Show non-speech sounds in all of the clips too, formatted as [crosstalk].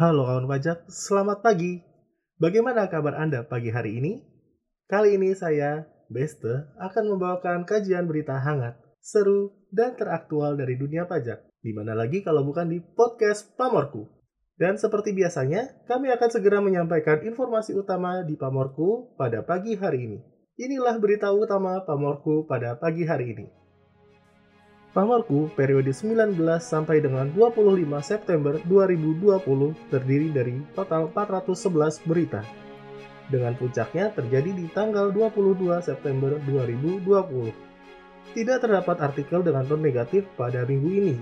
Halo kawan pajak, selamat pagi. Bagaimana kabar Anda pagi hari ini? Kali ini saya, Beste, akan membawakan kajian berita hangat, seru, dan teraktual dari dunia pajak. Di mana lagi kalau bukan di podcast Pamorku. Dan seperti biasanya, kami akan segera menyampaikan informasi utama di Pamorku pada pagi hari ini. Inilah berita utama Pamorku pada pagi hari ini. Pamorku periode 19 sampai dengan 25 September 2020 terdiri dari total 411 berita. Dengan puncaknya terjadi di tanggal 22 September 2020. Tidak terdapat artikel dengan ton negatif pada minggu ini.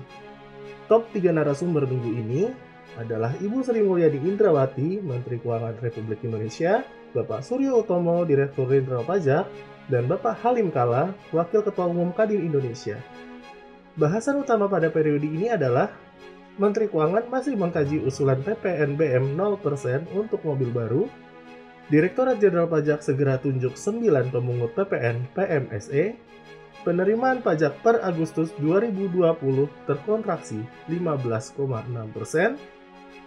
Top 3 narasumber minggu ini adalah Ibu Sri Mulyani Indrawati, Menteri Keuangan Republik Indonesia, Bapak Suryo Utomo, Direktur Jenderal Pajak, dan Bapak Halim Kala, Wakil Ketua Umum Kadin Indonesia. Bahasan utama pada periode ini adalah Menteri Keuangan masih mengkaji usulan PPNBM 0% untuk mobil baru. Direktorat Jenderal Pajak segera tunjuk 9 pemungut PPN PMSE. Penerimaan pajak per Agustus 2020 terkontraksi 15,6 persen.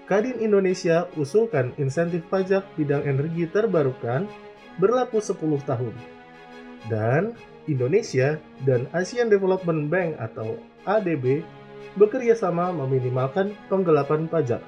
Kadin Indonesia usulkan insentif pajak bidang energi terbarukan berlaku 10 tahun. Dan Indonesia dan Asian Development Bank atau ADB bekerja sama meminimalkan penggelapan pajak.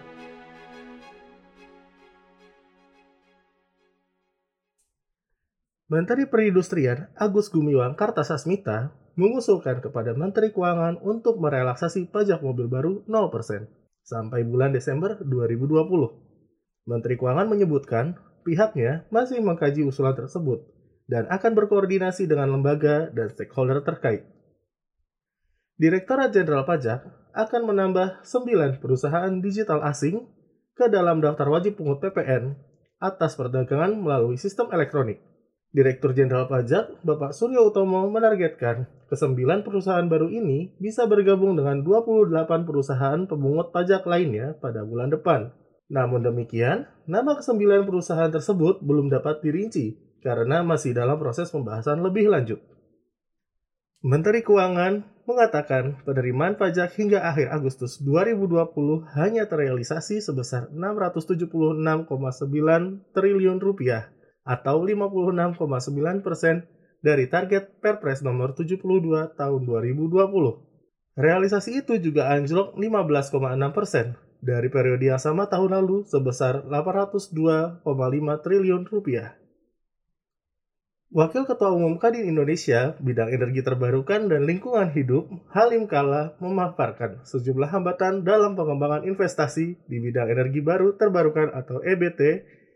Menteri Perindustrian Agus Gumiwang Kartasasmita mengusulkan kepada Menteri Keuangan untuk merelaksasi pajak mobil baru 0% sampai bulan Desember 2020. Menteri Keuangan menyebutkan pihaknya masih mengkaji usulan tersebut dan akan berkoordinasi dengan lembaga dan stakeholder terkait. Direktorat Jenderal Pajak akan menambah 9 perusahaan digital asing ke dalam daftar wajib pungut PPN atas perdagangan melalui sistem elektronik. Direktur Jenderal Pajak, Bapak Suryo Utomo menargetkan ke-9 perusahaan baru ini bisa bergabung dengan 28 perusahaan pemungut pajak lainnya pada bulan depan. Namun demikian, nama ke-9 perusahaan tersebut belum dapat dirinci karena masih dalam proses pembahasan lebih lanjut. Menteri Keuangan mengatakan penerimaan pajak hingga akhir Agustus 2020 hanya terrealisasi sebesar 676,9 triliun rupiah atau 56,9 persen dari target Perpres nomor 72 tahun 2020. Realisasi itu juga anjlok 15,6 persen dari periode yang sama tahun lalu sebesar 802,5 triliun rupiah. Wakil Ketua Umum Kadin Indonesia bidang energi terbarukan dan lingkungan hidup, Halim Kala, memaparkan sejumlah hambatan dalam pengembangan investasi di bidang energi baru terbarukan atau EBT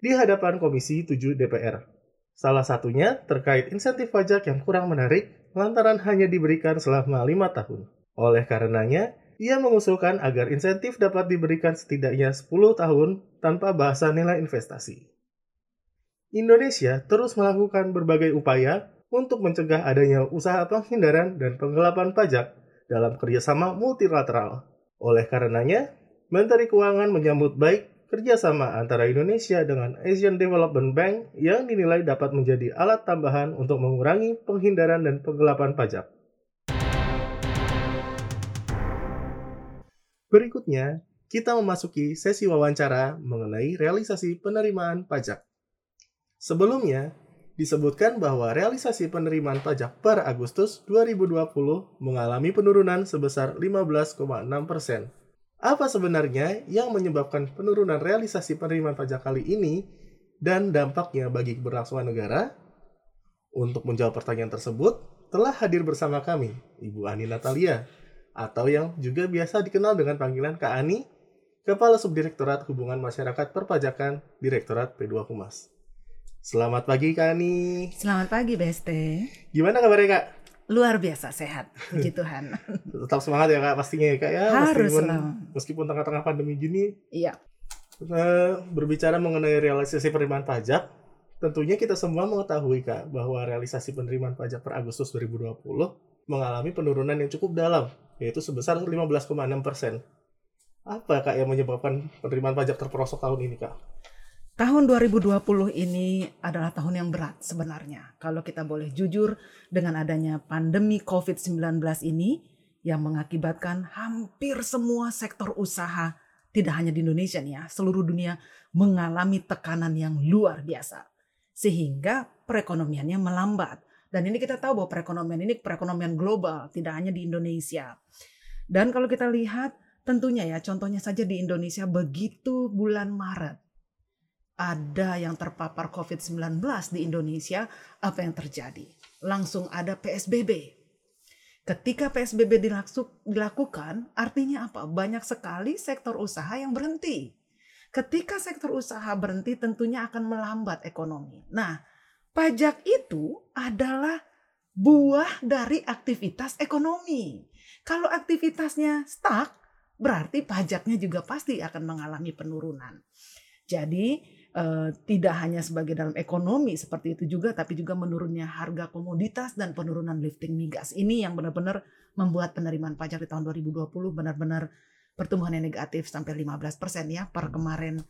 di hadapan Komisi 7 DPR. Salah satunya terkait insentif pajak yang kurang menarik lantaran hanya diberikan selama lima tahun. Oleh karenanya, ia mengusulkan agar insentif dapat diberikan setidaknya 10 tahun tanpa bahasan nilai investasi. Indonesia terus melakukan berbagai upaya untuk mencegah adanya usaha penghindaran dan penggelapan pajak dalam kerjasama multilateral. Oleh karenanya, Menteri Keuangan menyambut baik kerjasama antara Indonesia dengan Asian Development Bank yang dinilai dapat menjadi alat tambahan untuk mengurangi penghindaran dan penggelapan pajak. Berikutnya, kita memasuki sesi wawancara mengenai realisasi penerimaan pajak. Sebelumnya, disebutkan bahwa realisasi penerimaan pajak per Agustus 2020 mengalami penurunan sebesar 15,6 persen. Apa sebenarnya yang menyebabkan penurunan realisasi penerimaan pajak kali ini dan dampaknya bagi keberlangsungan negara? Untuk menjawab pertanyaan tersebut, telah hadir bersama kami Ibu Ani Natalia, atau yang juga biasa dikenal dengan panggilan Kak Ani, Kepala Subdirektorat Hubungan Masyarakat Perpajakan Direktorat P2 Humas. Selamat pagi Kak Ani. Selamat pagi Beste. Gimana kabarnya Kak? Luar biasa sehat, puji Tuhan. [laughs] Tetap semangat ya Kak pastinya ya Kak ya. Harus meskipun, meskipun tengah-tengah pandemi gini. Iya. Nah, berbicara mengenai realisasi penerimaan pajak, tentunya kita semua mengetahui Kak bahwa realisasi penerimaan pajak per Agustus 2020 mengalami penurunan yang cukup dalam, yaitu sebesar 15,6 persen. Apa Kak yang menyebabkan penerimaan pajak terperosok tahun ini Kak? Tahun 2020 ini adalah tahun yang berat sebenarnya. Kalau kita boleh jujur dengan adanya pandemi COVID-19 ini yang mengakibatkan hampir semua sektor usaha tidak hanya di Indonesia nih ya, seluruh dunia mengalami tekanan yang luar biasa. Sehingga perekonomiannya melambat. Dan ini kita tahu bahwa perekonomian ini perekonomian global, tidak hanya di Indonesia. Dan kalau kita lihat tentunya ya, contohnya saja di Indonesia begitu bulan Maret ada yang terpapar COVID-19 di Indonesia, apa yang terjadi? Langsung ada PSBB. Ketika PSBB dilakukan, artinya apa? Banyak sekali sektor usaha yang berhenti. Ketika sektor usaha berhenti, tentunya akan melambat ekonomi. Nah, pajak itu adalah buah dari aktivitas ekonomi. Kalau aktivitasnya stuck, berarti pajaknya juga pasti akan mengalami penurunan. Jadi, Uh, tidak hanya sebagai dalam ekonomi seperti itu juga, tapi juga menurunnya harga komoditas dan penurunan lifting migas. Ini yang benar-benar membuat penerimaan pajak di tahun 2020 benar-benar pertumbuhan yang negatif sampai 15% ya per kemarin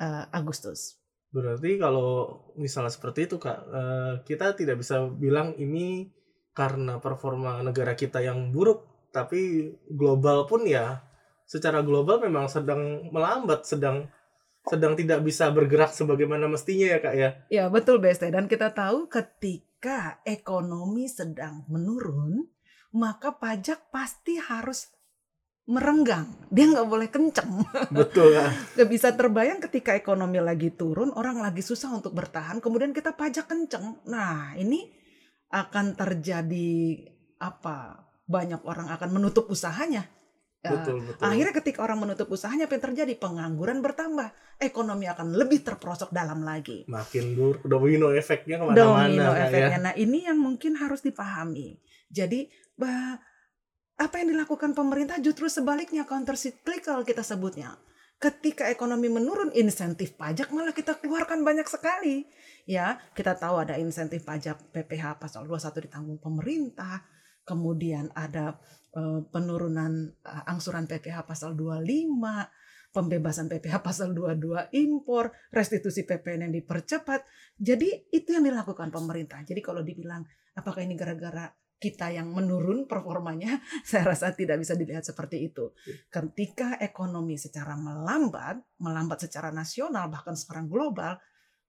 uh, Agustus. Berarti kalau misalnya seperti itu kak, uh, kita tidak bisa bilang ini karena performa negara kita yang buruk, tapi global pun ya secara global memang sedang melambat, sedang sedang tidak bisa bergerak sebagaimana mestinya ya kak ya. Ya betul Beste. Dan kita tahu ketika ekonomi sedang menurun maka pajak pasti harus merenggang. Dia nggak boleh kenceng. [laughs] Betul kak. gak bisa terbayang ketika ekonomi lagi turun orang lagi susah untuk bertahan kemudian kita pajak kenceng. Nah ini akan terjadi apa? Banyak orang akan menutup usahanya. Ya, betul, betul. Akhirnya ketika orang menutup usahanya apa yang terjadi? Pengangguran bertambah. Ekonomi akan lebih terprosok dalam lagi. Makin dur, domino efeknya ke mana-mana. Domino ya. efeknya. Ya? Nah ini yang mungkin harus dipahami. Jadi bah, apa yang dilakukan pemerintah justru sebaliknya counter cyclical kita sebutnya. Ketika ekonomi menurun, insentif pajak malah kita keluarkan banyak sekali. Ya, kita tahu ada insentif pajak PPH pasal 21 ditanggung pemerintah, kemudian ada Eh, penurunan uh, angsuran PPh pasal 25, pembebasan PPh [laughs] pasal 22 impor, restitusi PPN yang dipercepat. Jadi itu yang dilakukan pemerintah. Jadi kalau dibilang apakah ini gara-gara kita yang menurun performanya, [laughs] saya rasa tidak bisa dilihat seperti itu. Ketika ekonomi secara melambat, melambat secara nasional, bahkan sekarang global,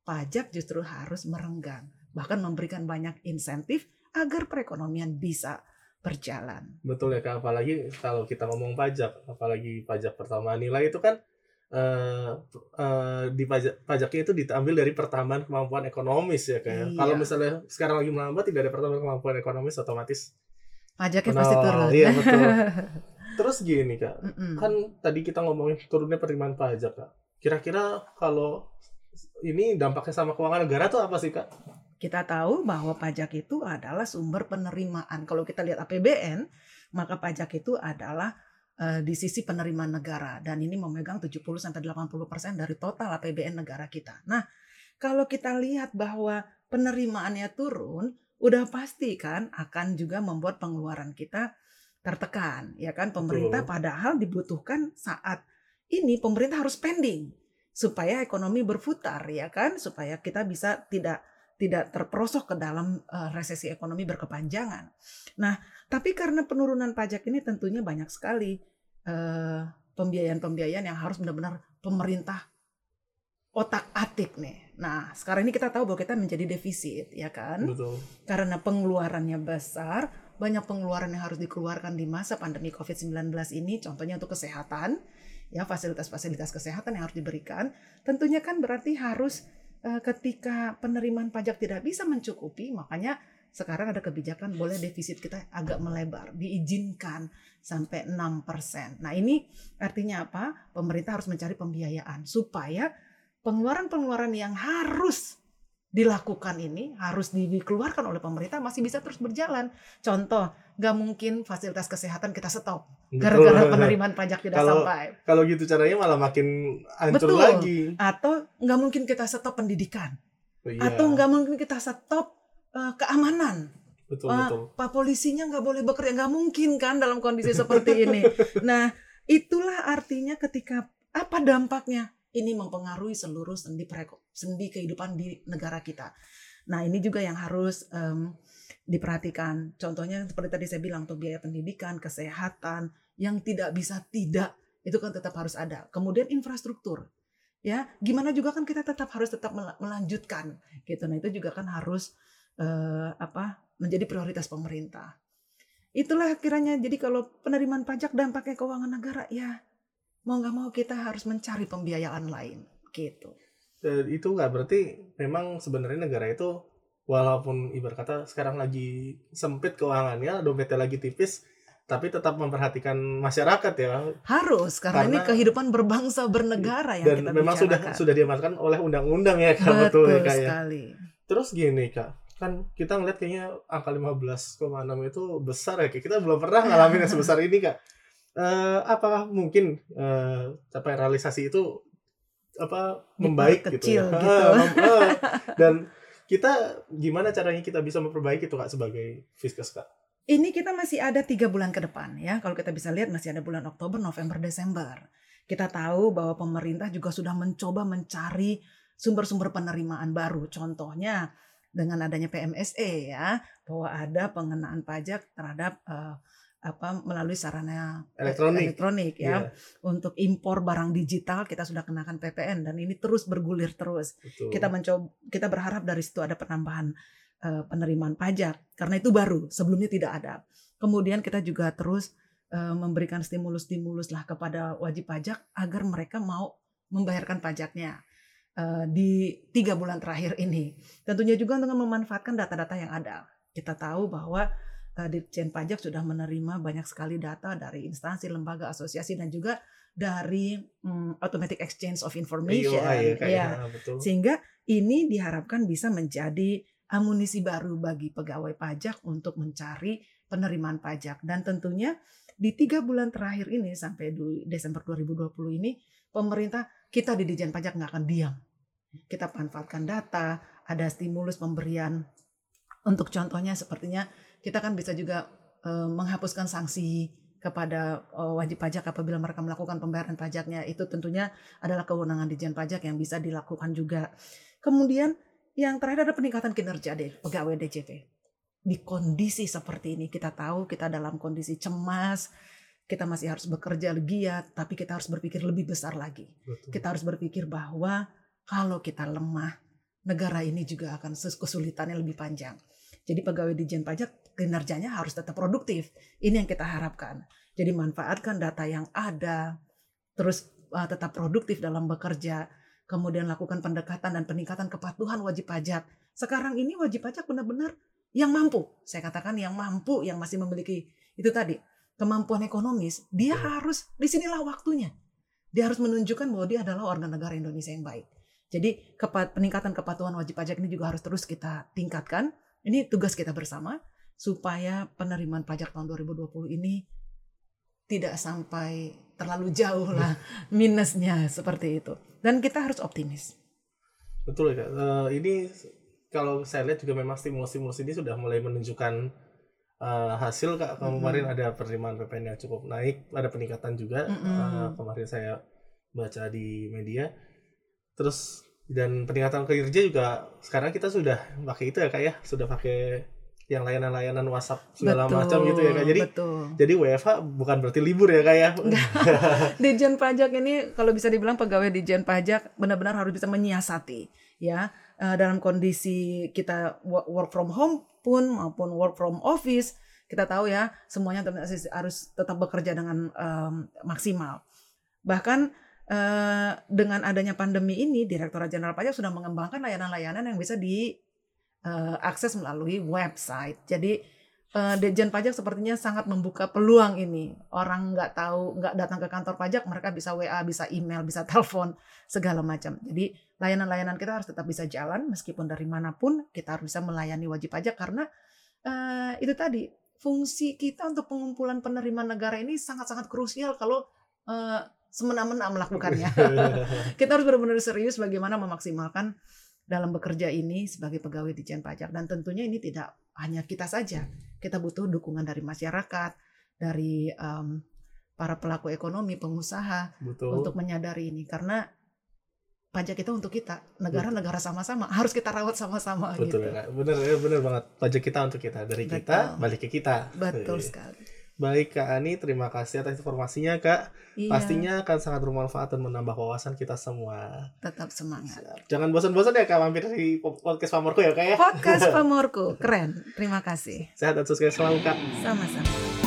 pajak justru harus merenggang. Bahkan memberikan banyak insentif agar perekonomian bisa berjalan. Betul ya Kak, apalagi kalau kita ngomong pajak, apalagi pajak pertambahan nilai itu kan uh, uh, di pajak pajaknya itu diambil dari pertambahan kemampuan ekonomis ya Kak. Ya. Iya. Kalau misalnya sekarang lagi melambat tidak ada pertambahan kemampuan ekonomis otomatis pajaknya pasti turun. Iya [laughs] betul. Terus gini Kak, mm -mm. kan tadi kita ngomongin turunnya penerimaan pajak Kak. Kira-kira kalau ini dampaknya sama keuangan negara tuh apa sih Kak? Kita tahu bahwa pajak itu adalah sumber penerimaan. Kalau kita lihat APBN, maka pajak itu adalah uh, di sisi penerimaan negara dan ini memegang 70 sampai 80% dari total APBN negara kita. Nah, kalau kita lihat bahwa penerimaannya turun, udah pasti kan akan juga membuat pengeluaran kita tertekan, ya kan? Pemerintah Betul. padahal dibutuhkan saat ini pemerintah harus spending supaya ekonomi berputar, ya kan? Supaya kita bisa tidak tidak terperosok ke dalam uh, resesi ekonomi berkepanjangan. Nah, tapi karena penurunan pajak ini tentunya banyak sekali uh, pembiayaan-pembiayaan yang harus benar-benar pemerintah otak-atik nih. Nah, sekarang ini kita tahu bahwa kita menjadi defisit, ya kan? Betul. Karena pengeluarannya besar, banyak pengeluaran yang harus dikeluarkan di masa pandemi COVID-19 ini, contohnya untuk kesehatan, ya fasilitas-fasilitas kesehatan yang harus diberikan, tentunya kan berarti harus Eh, ketika penerimaan pajak tidak bisa mencukupi, makanya sekarang ada kebijakan boleh defisit kita agak melebar, diizinkan sampai 6%. Nah, ini artinya apa? Pemerintah harus mencari pembiayaan supaya pengeluaran-pengeluaran yang harus dilakukan ini harus dikeluarkan oleh pemerintah masih bisa terus berjalan. Contoh, nggak mungkin fasilitas kesehatan kita stop gara-gara penerimaan pajak tidak kalau, sampai. Kalau gitu caranya malah makin hancur Betul. lagi. Atau nggak mungkin kita stop pendidikan. Oh, iya. Atau nggak mungkin kita stop uh, keamanan. Betul, uh, betul. Pak polisinya nggak boleh bekerja, nggak mungkin kan dalam kondisi seperti ini. [laughs] Nah, itulah artinya ketika apa dampaknya? Ini mempengaruhi seluruh sendi sendi kehidupan di negara kita. Nah ini juga yang harus um, diperhatikan. Contohnya seperti tadi saya bilang untuk biaya pendidikan, kesehatan yang tidak bisa tidak itu kan tetap harus ada. Kemudian infrastruktur, ya gimana juga kan kita tetap harus tetap melanjutkan gitu. Nah itu juga kan harus uh, apa menjadi prioritas pemerintah. Itulah kiranya jadi kalau penerimaan pajak dampaknya keuangan negara ya mau nggak mau kita harus mencari pembiayaan lain gitu. Dan itu nggak berarti memang sebenarnya negara itu walaupun ibarat kata sekarang lagi sempit keuangannya, dompetnya lagi tipis, tapi tetap memperhatikan masyarakat ya. Harus karena, karena ini kehidupan berbangsa bernegara yang dan kita memang sudah sudah diamankan oleh undang-undang ya kak betul, betul ya kak ya. sekali. Terus gini kak, kan kita ngeliat kayaknya angka 15,6 itu besar ya kayak kita belum pernah ngalamin yang sebesar ini kak. Uh, apakah mungkin uh, capai realisasi itu apa membaik gitu ya? gitu. Uh, dan kita gimana caranya kita bisa memperbaiki itu kak sebagai fiskes kak? Ini kita masih ada tiga bulan ke depan ya. Kalau kita bisa lihat masih ada bulan Oktober, November, Desember. Kita tahu bahwa pemerintah juga sudah mencoba mencari sumber-sumber penerimaan baru. Contohnya dengan adanya PMSE ya, bahwa ada pengenaan pajak terhadap uh, apa melalui sarana elektronik, elektronik ya. Yeah. Untuk impor barang digital kita sudah kenakan PPN dan ini terus bergulir terus. Betul. Kita mencoba kita berharap dari situ ada penambahan uh, penerimaan pajak karena itu baru, sebelumnya tidak ada. Kemudian kita juga terus uh, memberikan stimulus-stimulus lah kepada wajib pajak agar mereka mau membayarkan pajaknya uh, di tiga bulan terakhir ini. Tentunya juga dengan memanfaatkan data-data yang ada. Kita tahu bahwa Ditjen Pajak sudah menerima banyak sekali data dari instansi, lembaga, asosiasi dan juga dari um, automatic exchange of information ya, ya. Betul. sehingga ini diharapkan bisa menjadi amunisi baru bagi pegawai pajak untuk mencari penerimaan pajak dan tentunya di tiga bulan terakhir ini sampai Desember 2020 ini pemerintah kita di Dijen Pajak nggak akan diam kita manfaatkan data ada stimulus pemberian untuk contohnya sepertinya kita kan bisa juga uh, menghapuskan sanksi kepada uh, wajib pajak apabila mereka melakukan pembayaran pajaknya itu tentunya adalah kewenangan Dijen Pajak yang bisa dilakukan juga. Kemudian yang terakhir ada peningkatan kinerja deh pegawai DJP. Di kondisi seperti ini kita tahu kita dalam kondisi cemas, kita masih harus bekerja giat, tapi kita harus berpikir lebih besar lagi. Betul. Kita harus berpikir bahwa kalau kita lemah, negara ini juga akan kesulitannya lebih panjang. Jadi pegawai Dijen Pajak kinerjanya harus tetap produktif. Ini yang kita harapkan. Jadi manfaatkan data yang ada, terus uh, tetap produktif dalam bekerja, kemudian lakukan pendekatan dan peningkatan kepatuhan wajib pajak. Sekarang ini wajib pajak benar-benar yang mampu. Saya katakan yang mampu, yang masih memiliki itu tadi kemampuan ekonomis, dia harus di sinilah waktunya. Dia harus menunjukkan bahwa dia adalah warga negara Indonesia yang baik. Jadi kepat, peningkatan kepatuhan wajib pajak ini juga harus terus kita tingkatkan ini tugas kita bersama supaya penerimaan pajak tahun 2020 ini tidak sampai terlalu jauh lah [laughs] minusnya seperti itu. Dan kita harus optimis. Betul ya. Uh, ini kalau saya lihat juga memang stimulus-stimulus ini sudah mulai menunjukkan uh, hasil kak. Kemarin mm -hmm. ada penerimaan PPN yang cukup naik, ada peningkatan juga. Mm -hmm. uh, kemarin saya baca di media. Terus dan peningkatan kerja juga sekarang kita sudah pakai itu ya kak ya sudah pakai yang layanan-layanan WhatsApp segala macam gitu ya kak. Jadi betul. jadi WFH bukan berarti libur ya kak ya? [laughs] Dijen Pajak ini kalau bisa dibilang pegawai Dijen Pajak benar-benar harus bisa menyiasati ya. Eh, dalam kondisi kita work from home pun maupun work from office kita tahu ya semuanya harus tetap bekerja dengan um, maksimal. Bahkan Eh, dengan adanya pandemi ini, Direktorat Jenderal Pajak sudah mengembangkan layanan-layanan yang bisa diakses uh, melalui website. Jadi uh, Dirjen Pajak sepertinya sangat membuka peluang ini. Orang nggak tahu, nggak datang ke kantor pajak, mereka bisa WA, bisa email, bisa [laughs] telepon, segala macam. Jadi layanan-layanan kita harus tetap bisa jalan meskipun dari mana pun kita harus bisa melayani wajib pajak karena uh, itu tadi fungsi kita untuk pengumpulan penerimaan negara ini sangat-sangat krusial kalau uh, semena-mena melakukannya. [laughs] kita harus benar-benar serius bagaimana memaksimalkan dalam bekerja ini sebagai pegawai di Dijen Pajak dan tentunya ini tidak hanya kita saja. Kita butuh dukungan dari masyarakat, dari um, para pelaku ekonomi, pengusaha Betul. untuk menyadari ini karena pajak kita untuk kita, negara-negara sama-sama harus kita rawat sama-sama Betul gitu. benar ya, benar banget. Pajak kita untuk kita, dari Betul. kita balik ke kita. Betul sekali. Baik Kak Ani, terima kasih atas informasinya Kak. Iya, Pastinya akan sangat bermanfaat dan menambah wawasan kita semua. tetap semangat. Siap. Jangan bosan-bosan ya Kak mampir di podcast Pamorku ya Kak ya. Podcast [laughs] Pamorku, keren. Terima kasih. Sehat dan sukses selalu Kak. Sama-sama.